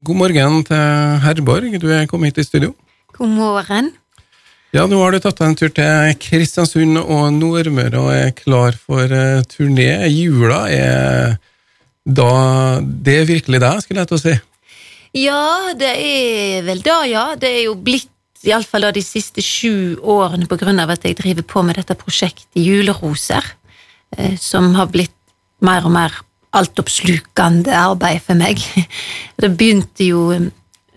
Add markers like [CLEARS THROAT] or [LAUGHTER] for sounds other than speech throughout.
God morgen til Herborg, du er kommet hit i studio. God morgen. Ja, nå har du tatt deg en tur til Kristiansund og Nordmøre og er klar for uh, turné. Jula er da Det er virkelig deg, skulle jeg til å si. Ja, det er vel da, ja. Det er jo blitt iallfall de siste sju årene på grunn av at jeg driver på med dette prosjektet Juleroser, eh, som har blitt mer og mer altoppslukende arbeid for meg. Det begynte jo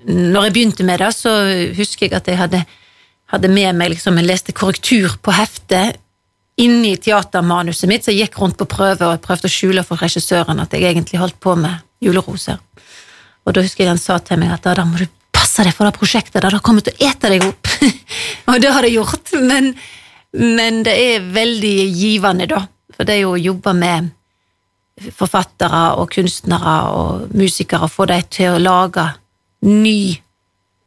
Når jeg begynte med det, så husker jeg at jeg hadde, hadde med meg liksom, Jeg leste korrektur på heftet inni teatermanuset mitt, så jeg gikk rundt på prøve og jeg prøvde å skjule for regissøren at jeg egentlig holdt på med juleroser. Og da husker jeg han sa til meg at da må du passe deg for det prosjektet, da det kommer til å ete deg opp. [LAUGHS] og det har det gjort, men, men det er veldig givende, da. For det er jo å jobbe med forfattere og kunstnere og musikere, få dem til å lage ny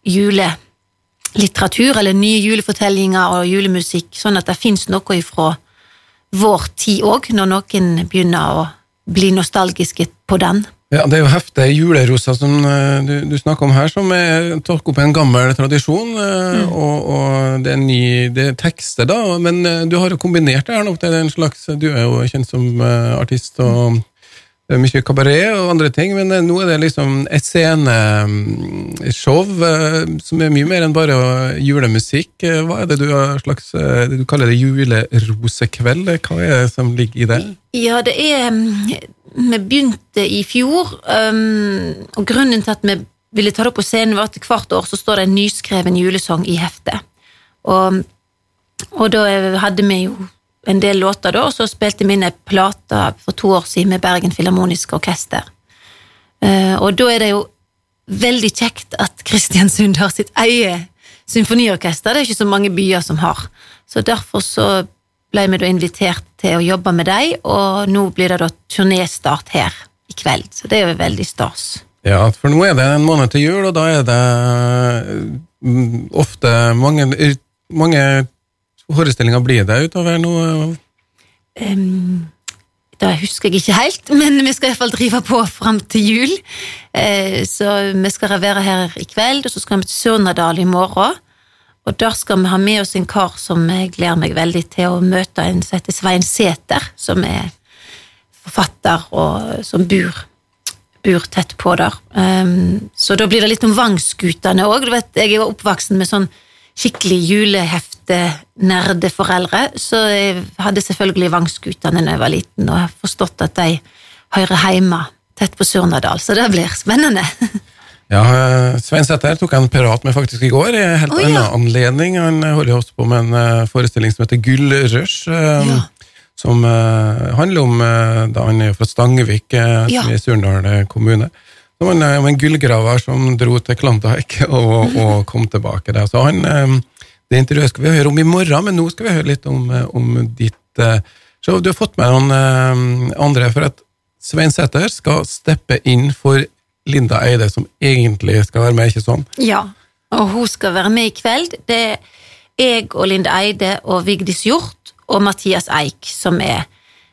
julelitteratur, eller nye julefortellinger og julemusikk, sånn at det fins noe ifra vår tid òg, når noen begynner å bli nostalgiske på den. Ja, Det er jo heftige Julerosa som uh, du, du, snakker om her, som er tatt opp en gammel tradisjon. Uh, mm. og, og, det er ny det er tekster, da, men uh, du har jo kombinert det her nå til en slags Du er jo kjent som artist og det er mye kabaret og andre ting, men nå er det liksom et sceneshow som er mye mer enn bare julemusikk. Hva er det du, har slags, du kaller det julerosekveld? Hva er det som ligger i det? Ja, det er vi begynte i fjor, um, og grunnen til at vi ville ta det opp på scenen, var at hvert år så står det en nyskreven julesang i heftet. Og, og da hadde vi jo en del låter, da, og så spilte vi inn ei plate for to år siden med Bergen Filharmoniske Orkester. Uh, og da er det jo veldig kjekt at Kristiansund har sitt eget symfoniorkester. Det er ikke så mange byer som har. Så derfor så ble vi da invitert til å jobbe med dem, og nå blir det da turnestart her i kveld, så det er jo veldig stas. Ja, for nå er det en måned til jul, og da er det mm, ofte mange, mange forestillinger blir det utover nå? Um, det husker jeg ikke helt, men vi skal iallfall drive på fram til jul. Uh, så vi skal være her i kveld, og så skal vi til Surnadal i morgen. Og der skal vi ha med oss en kar som jeg gleder meg veldig til å møte, en som heter Svein Sæter, som er forfatter og som bor, bor tett på der. Um, så da blir det litt om Vangskutene òg. Jeg er oppvokst med sånn skikkelig julehefte-nerdeforeldre, så jeg hadde selvfølgelig Vangskutene da jeg var liten, og har forstått at de hører hjemme tett på Surnadal, så det blir spennende. [LAUGHS] Ja, eh, Svein Sæther tok jeg en pirat med faktisk i går, helt oh, ja. en anledning. Han holder også på med en uh, forestilling som heter Gull Rush. ja. Som handler om da Han er fra Stangevik, ja. er i Surndal kommune. Som handler om en gullgraver som dro til Klondyke [LAUGHS] og, og, kom tilbake. Der. Så han, Det intervjuet skal vi høre om i morgen, men nå skal vi høre litt om, om ditt show. Du har fått med noen andre, for at Svein Sæther skal steppe inn for Linda Eide som egentlig skal være med, ikke sånn? Ja, og hun skal være med i kveld. Det er jeg og Linda Eide og Vigdis Hjort og Mathias Eik som er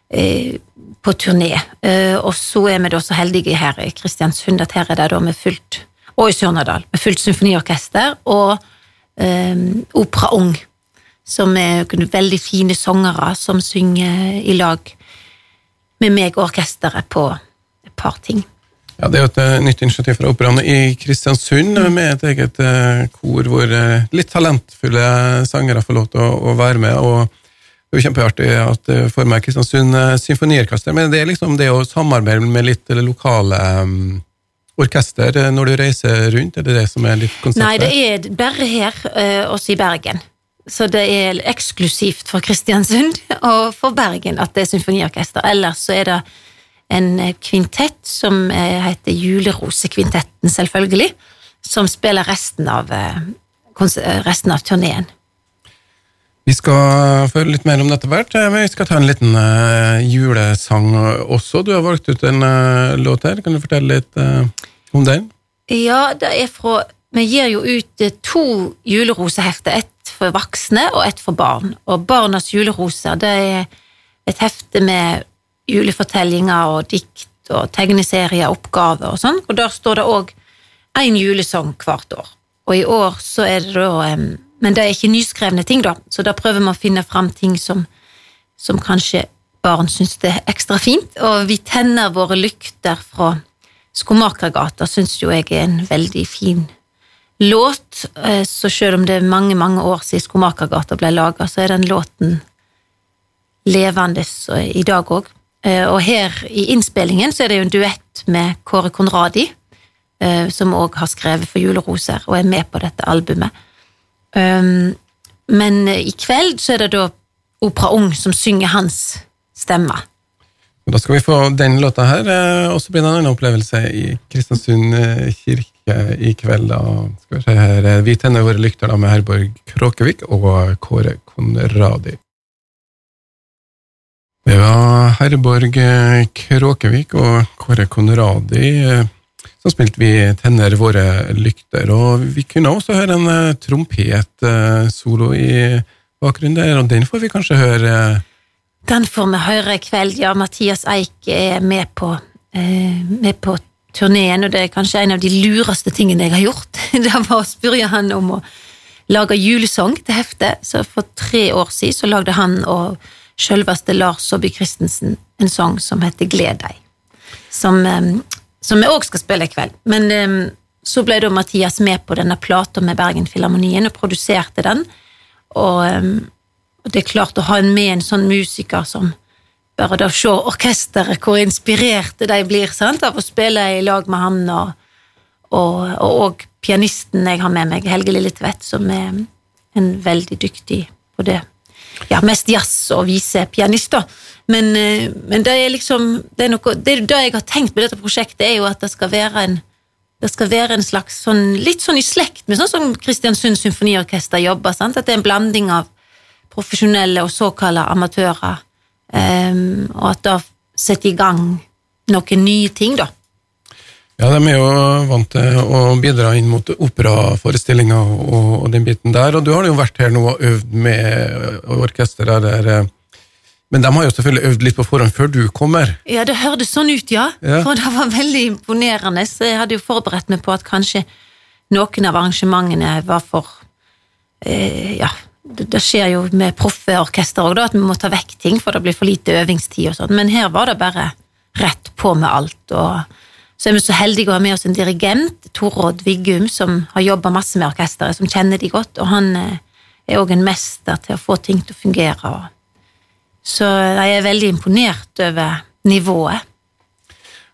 eh, på turné. Eh, og så er vi da så heldige her i Kristiansund at her er det da med fullt og i Sørnadal, med fullt symfoniorkester og eh, Opera Ung, som er veldig fine sangere som synger i lag med meg og orkesteret på et par ting. Ja, Det er jo et uh, nytt initiativ fra Operaen i Kristiansund, mm. med et eget uh, kor hvor litt talentfulle sangere får lov til å, å, være med. og Det er jo kjempeartig at du får med Kristiansund Symfoniorkester, men det er liksom det å samarbeide med litt lokale um, orkester når du reiser rundt? Er det det som er litt konseptet? Nei, det er bare her, også i Bergen. Så det er eksklusivt for Kristiansund [LAUGHS] og for Bergen at det er symfoniorkester. Ellers så er det en eh, kvintett som eh, heter Julerosekvintetten, selvfølgelig, som spiller resten av, eh, resten av turneen. Vi skal følge litt mer om dette hvert, men vi skal ta en liten julesang også. Du har valgt ut en låt her, kan du fortelle litt om den? Ja, det er fra Vi gir jo ut to julerosehefter, ett for voksne og ett for barn. Og Barnas juleroser det er et hefte med julefortellinger og dikt og tegneserier, oppgaver og sånn, og der står det òg én julesang hvert år. Og i år så er det da Men det er ikke nyskrevne ting, da, så da prøver vi å finne fram ting som, som kanskje barn syns det er ekstra fint. Og vi tenner våre lykter fra Skomakergata, syns jo jeg er en veldig fin låt. Eh, så selv om det er mange, mange år siden Skomakergata ble laga, så er den låten levende i dag òg. Eh, og her i innspillingen så er det jo en duett med Kåre Konradi Eh, som òg har skrevet for Juleroser og er med på dette albumet. Um, men i kveld så er det da Opera Ung som synger hans stemme. Da skal vi få den låta her, eh, og så blir det en annen opplevelse i Kristiansund eh, kirke i kveld. Da skal vi se her, vi tenner våre lykter da med Herborg Kråkevik og Kåre Konradi. Det var Herborg Kråkevik og Kåre Konradi så spilte vi Tenner våre lykter. Og vi kunne også høre en uh, trompetsolo i bakgrunnen der, og den får vi kanskje høre Den får vi høre i kveld, ja. Mathias Eik er med på, med på turneen, og det er kanskje en av de lureste tingene jeg har gjort. [LAUGHS] Det var å spørre han om å lage julesang til heftet. Så for tre år siden så lagde han og selveste Lars Saabye Christensen en sang som heter Gled deg. Som som vi òg skal spille i kveld. Men um, så ble da Mathias med på denne plata med Bergenfilharmonien og produserte den. Og, og, det er klart å ha med en sånn musiker som bare da se orkesteret, hvor inspirerte de blir sant, av å spille i lag med han, og, og, og pianisten jeg har med meg, Helge Lille Tvedt, som er en veldig dyktig på det. Ja, mest jazz- og visepianister. Men, eh, men, det er liksom det, er noe, det, det, jeg har tenkt med dette prosjektet, er jo at det skal være en skal være en slags sånn, litt sånn i slekt med sånn som Kristiansund Symfoniorkester jobber. Sant? At det er en blanding av profesjonelle og såkalte amatører. Um, og at det setter i gang noen nye ting, da. Ja, de er jo vant til å bidra inn mot operaforestillinger og, og den biten der. Og du har jo vært her nå og øvd med orkesteret der eh, men de har jo selvfølgelig øvd litt på forhånd før du kommer? Ja, det hørtes sånn ut, ja. ja. For det var veldig imponerende. Så jeg hadde jo forberedt meg på at kanskje noen av arrangementene var for eh, Ja, det, det, skjer jo med proffe orkester òg, at vi må ta vekk ting, for det blir for lite øvingstid og sånn. Men her var det bare rett på med alt. og så er vi så heldige å ha med oss en dirigent, Torodd Viggum, som har jobba masse med orkesteret, som kjenner de godt, og han eh, er òg en mester til å få ting til å fungere. så jeg er veldig imponert over nivået.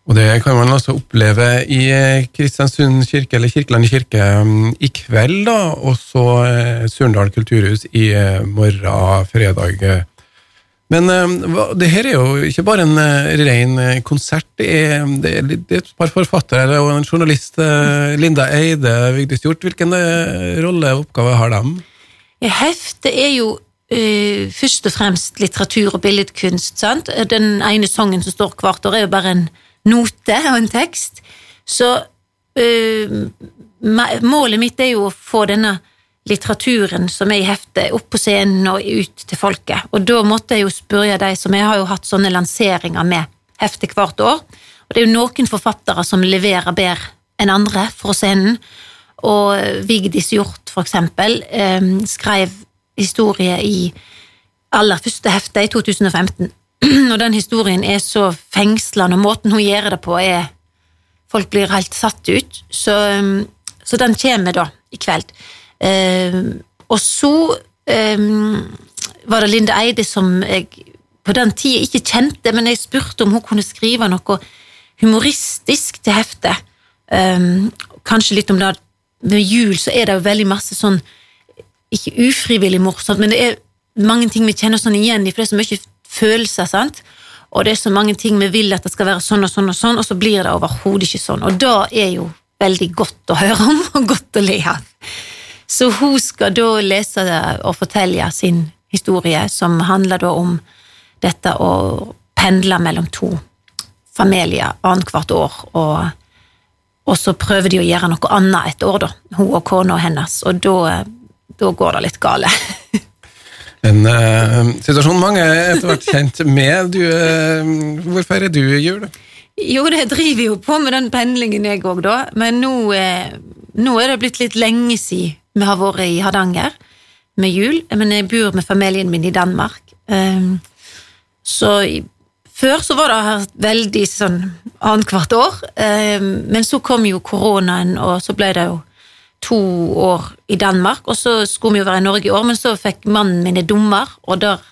Og det kan man altså oppleve i eh, Kristiansund kirke, eller Kirkeland kirke, mm, i kveld, da, og så eh, Surndal kulturhus i morgen, fredag. Men det her er jo ikke bare en ren konsert, det er, det er, et par forfattere og en journalist, Linda Eide, Vigdis Hjort. Hvilken rolle og oppgave har de? Heftet er jo uh, først og fremst litteratur og billedkunst. sant? Den ene sangen som står hvert år, er jo bare en note og en tekst. Så uh, målet mitt er jo å få denne litteraturen som er i heftet, opp på scenen og ut til folket. Og da måtte jeg jo spørre de som Jeg har jo hatt sånne lanseringer med heftet hvert år. Og det er jo noen forfattere som leverer bedre enn andre fra scenen. Og Vigdis Hjort, for eksempel, eh, skrev historie i aller første hefte, i 2015. [CLEARS THROAT] Og den historien er så fengslende, og måten hun gjør det på, er Folk blir helt satt ut. Så, um, så den kommer da i kveld. Um, og så um, var det Linde Eide som jeg på den tida ikke kjente, men jeg spurte om hun kunne skrive noe humoristisk til heftet. kanskje litt om det med jul, så er det jo veldig masse sånn ikke ufrivillig morsomt, men det er mange ting vi kjenner sånn igjen i, for det er så mye følelser. sant? Og det er så mange ting vi vil at det skal være sånn og sånn, og sånn, og så blir det overhodet ikke sånn. Og da er jo veldig godt å høre om, og godt å le av. Så hun skal da lese og fortelle sin historie, som handler da om dette å pendle mellom to familier annethvert år, og, og så prøver de å gjøre noe annet et år, da, hun og kona hennes, og da da går det litt gale. [LAUGHS] en uh, situasjon mange er etter hvert kjent med. Du, uh, hvor feirer du jul? Jo, det driver jo på med den pendlingen, jeg òg, da. Men nå, eh, nå, er det blitt litt lenge siden vi har vært i Hardanger med jul. Men jeg bor med familien min i Danmark. Um, så før så var det veldig sånn annethvert år. Um, men så kom jo koronaen, og så ble det jo to år i Danmark. Og så skulle vi jo være i Norge i år, men så fikk mannen min en dommer, og der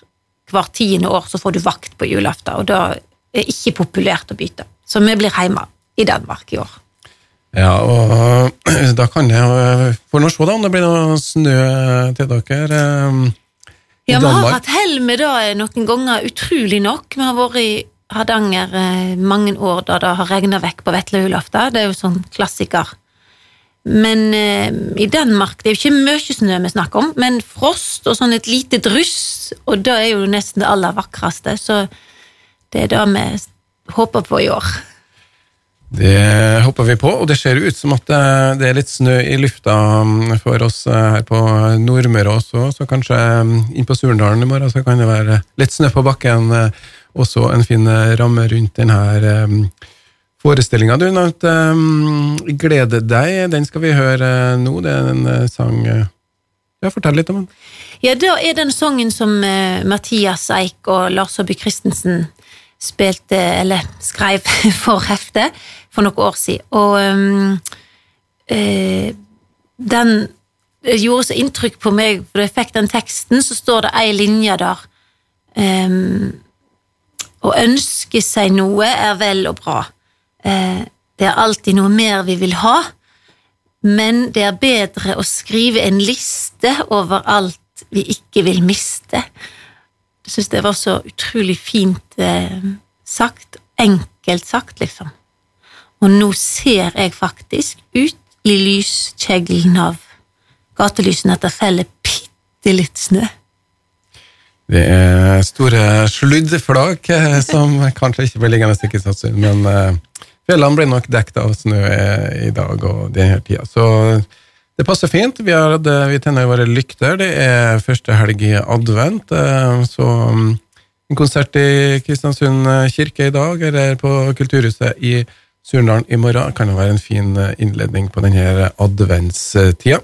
hvert tiende år så får du vakt på julaften, og da er det ikke populært å bytte. Så vi blir hjemme i Danmark i år. Ja, og [CLEARS THROAT] da kan jeg Får nå se da om det blir noe snø til dere. Eh, ja, vi har hatt hell med det noen ganger, utrolig nok. Vi har vært i Hardanger eh, mange år da det har regna vekk på vesle julaften. Det er jo sånn klassiker. Men eh, i Danmark det er jo ikke mye snø vi snakker om, men frost og sånn et lite dryss, og det er jo nesten det aller vakreste. Så det er det vi håper på i år. Det håper vi på, og det ser ut som at det er litt snø i lufta mm, for oss eh, her på Nordmøre også, så kanskje mm, inn på Surndalen i morgen så kan det være litt snø på bakken. Eh, også en fin ramme rundt denne Forestillinga du nevnte, um, 'Glede deg', den skal vi høre nå. Det er en sang Ja, fortell litt om den. Ja, da er den sangen som Mathias Eik og Lars Saabye Christensen spilte, eller skrev [LAUGHS] for heftet for noen år siden. Og um, uh, den gjorde så inntrykk på meg, for da jeg fikk den teksten, så står det ei linje der. Um, å ønske seg noe er vel og bra Eh, det er alltid noe mer vi vil ha, men det er bedre å skrive en liste over alt vi ikke vil miste. Jeg syns det var så utrolig fint eh, sagt. Enkelt sagt, liksom. Og nå ser jeg faktisk ut i lyskjeglen av gatelysene at det feller bitte litt snø. Det er store sluddflak eh, som kanskje ikke blir liggende i Kristiansund, men Fjellene blir nok dekket av snø i dag og denne tida. Så det passer fint. Vi, har, vi tenner våre lykter. Det er første helg i advent. Eh, så mm, en konsert i Kristiansund kirke i dag, eller på Kulturhuset i Surndalen i morgen, kan jo være en fin eh, innledning på denne adventstida.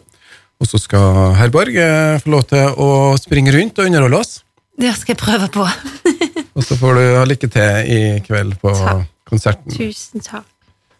Og så skal herr Borg eh, få lov til å springe rundt og underholde oss. Det skal jeg prøve på. [LAUGHS] og så får du ha lykke til i kveld på Takk konserten. Tusen takk.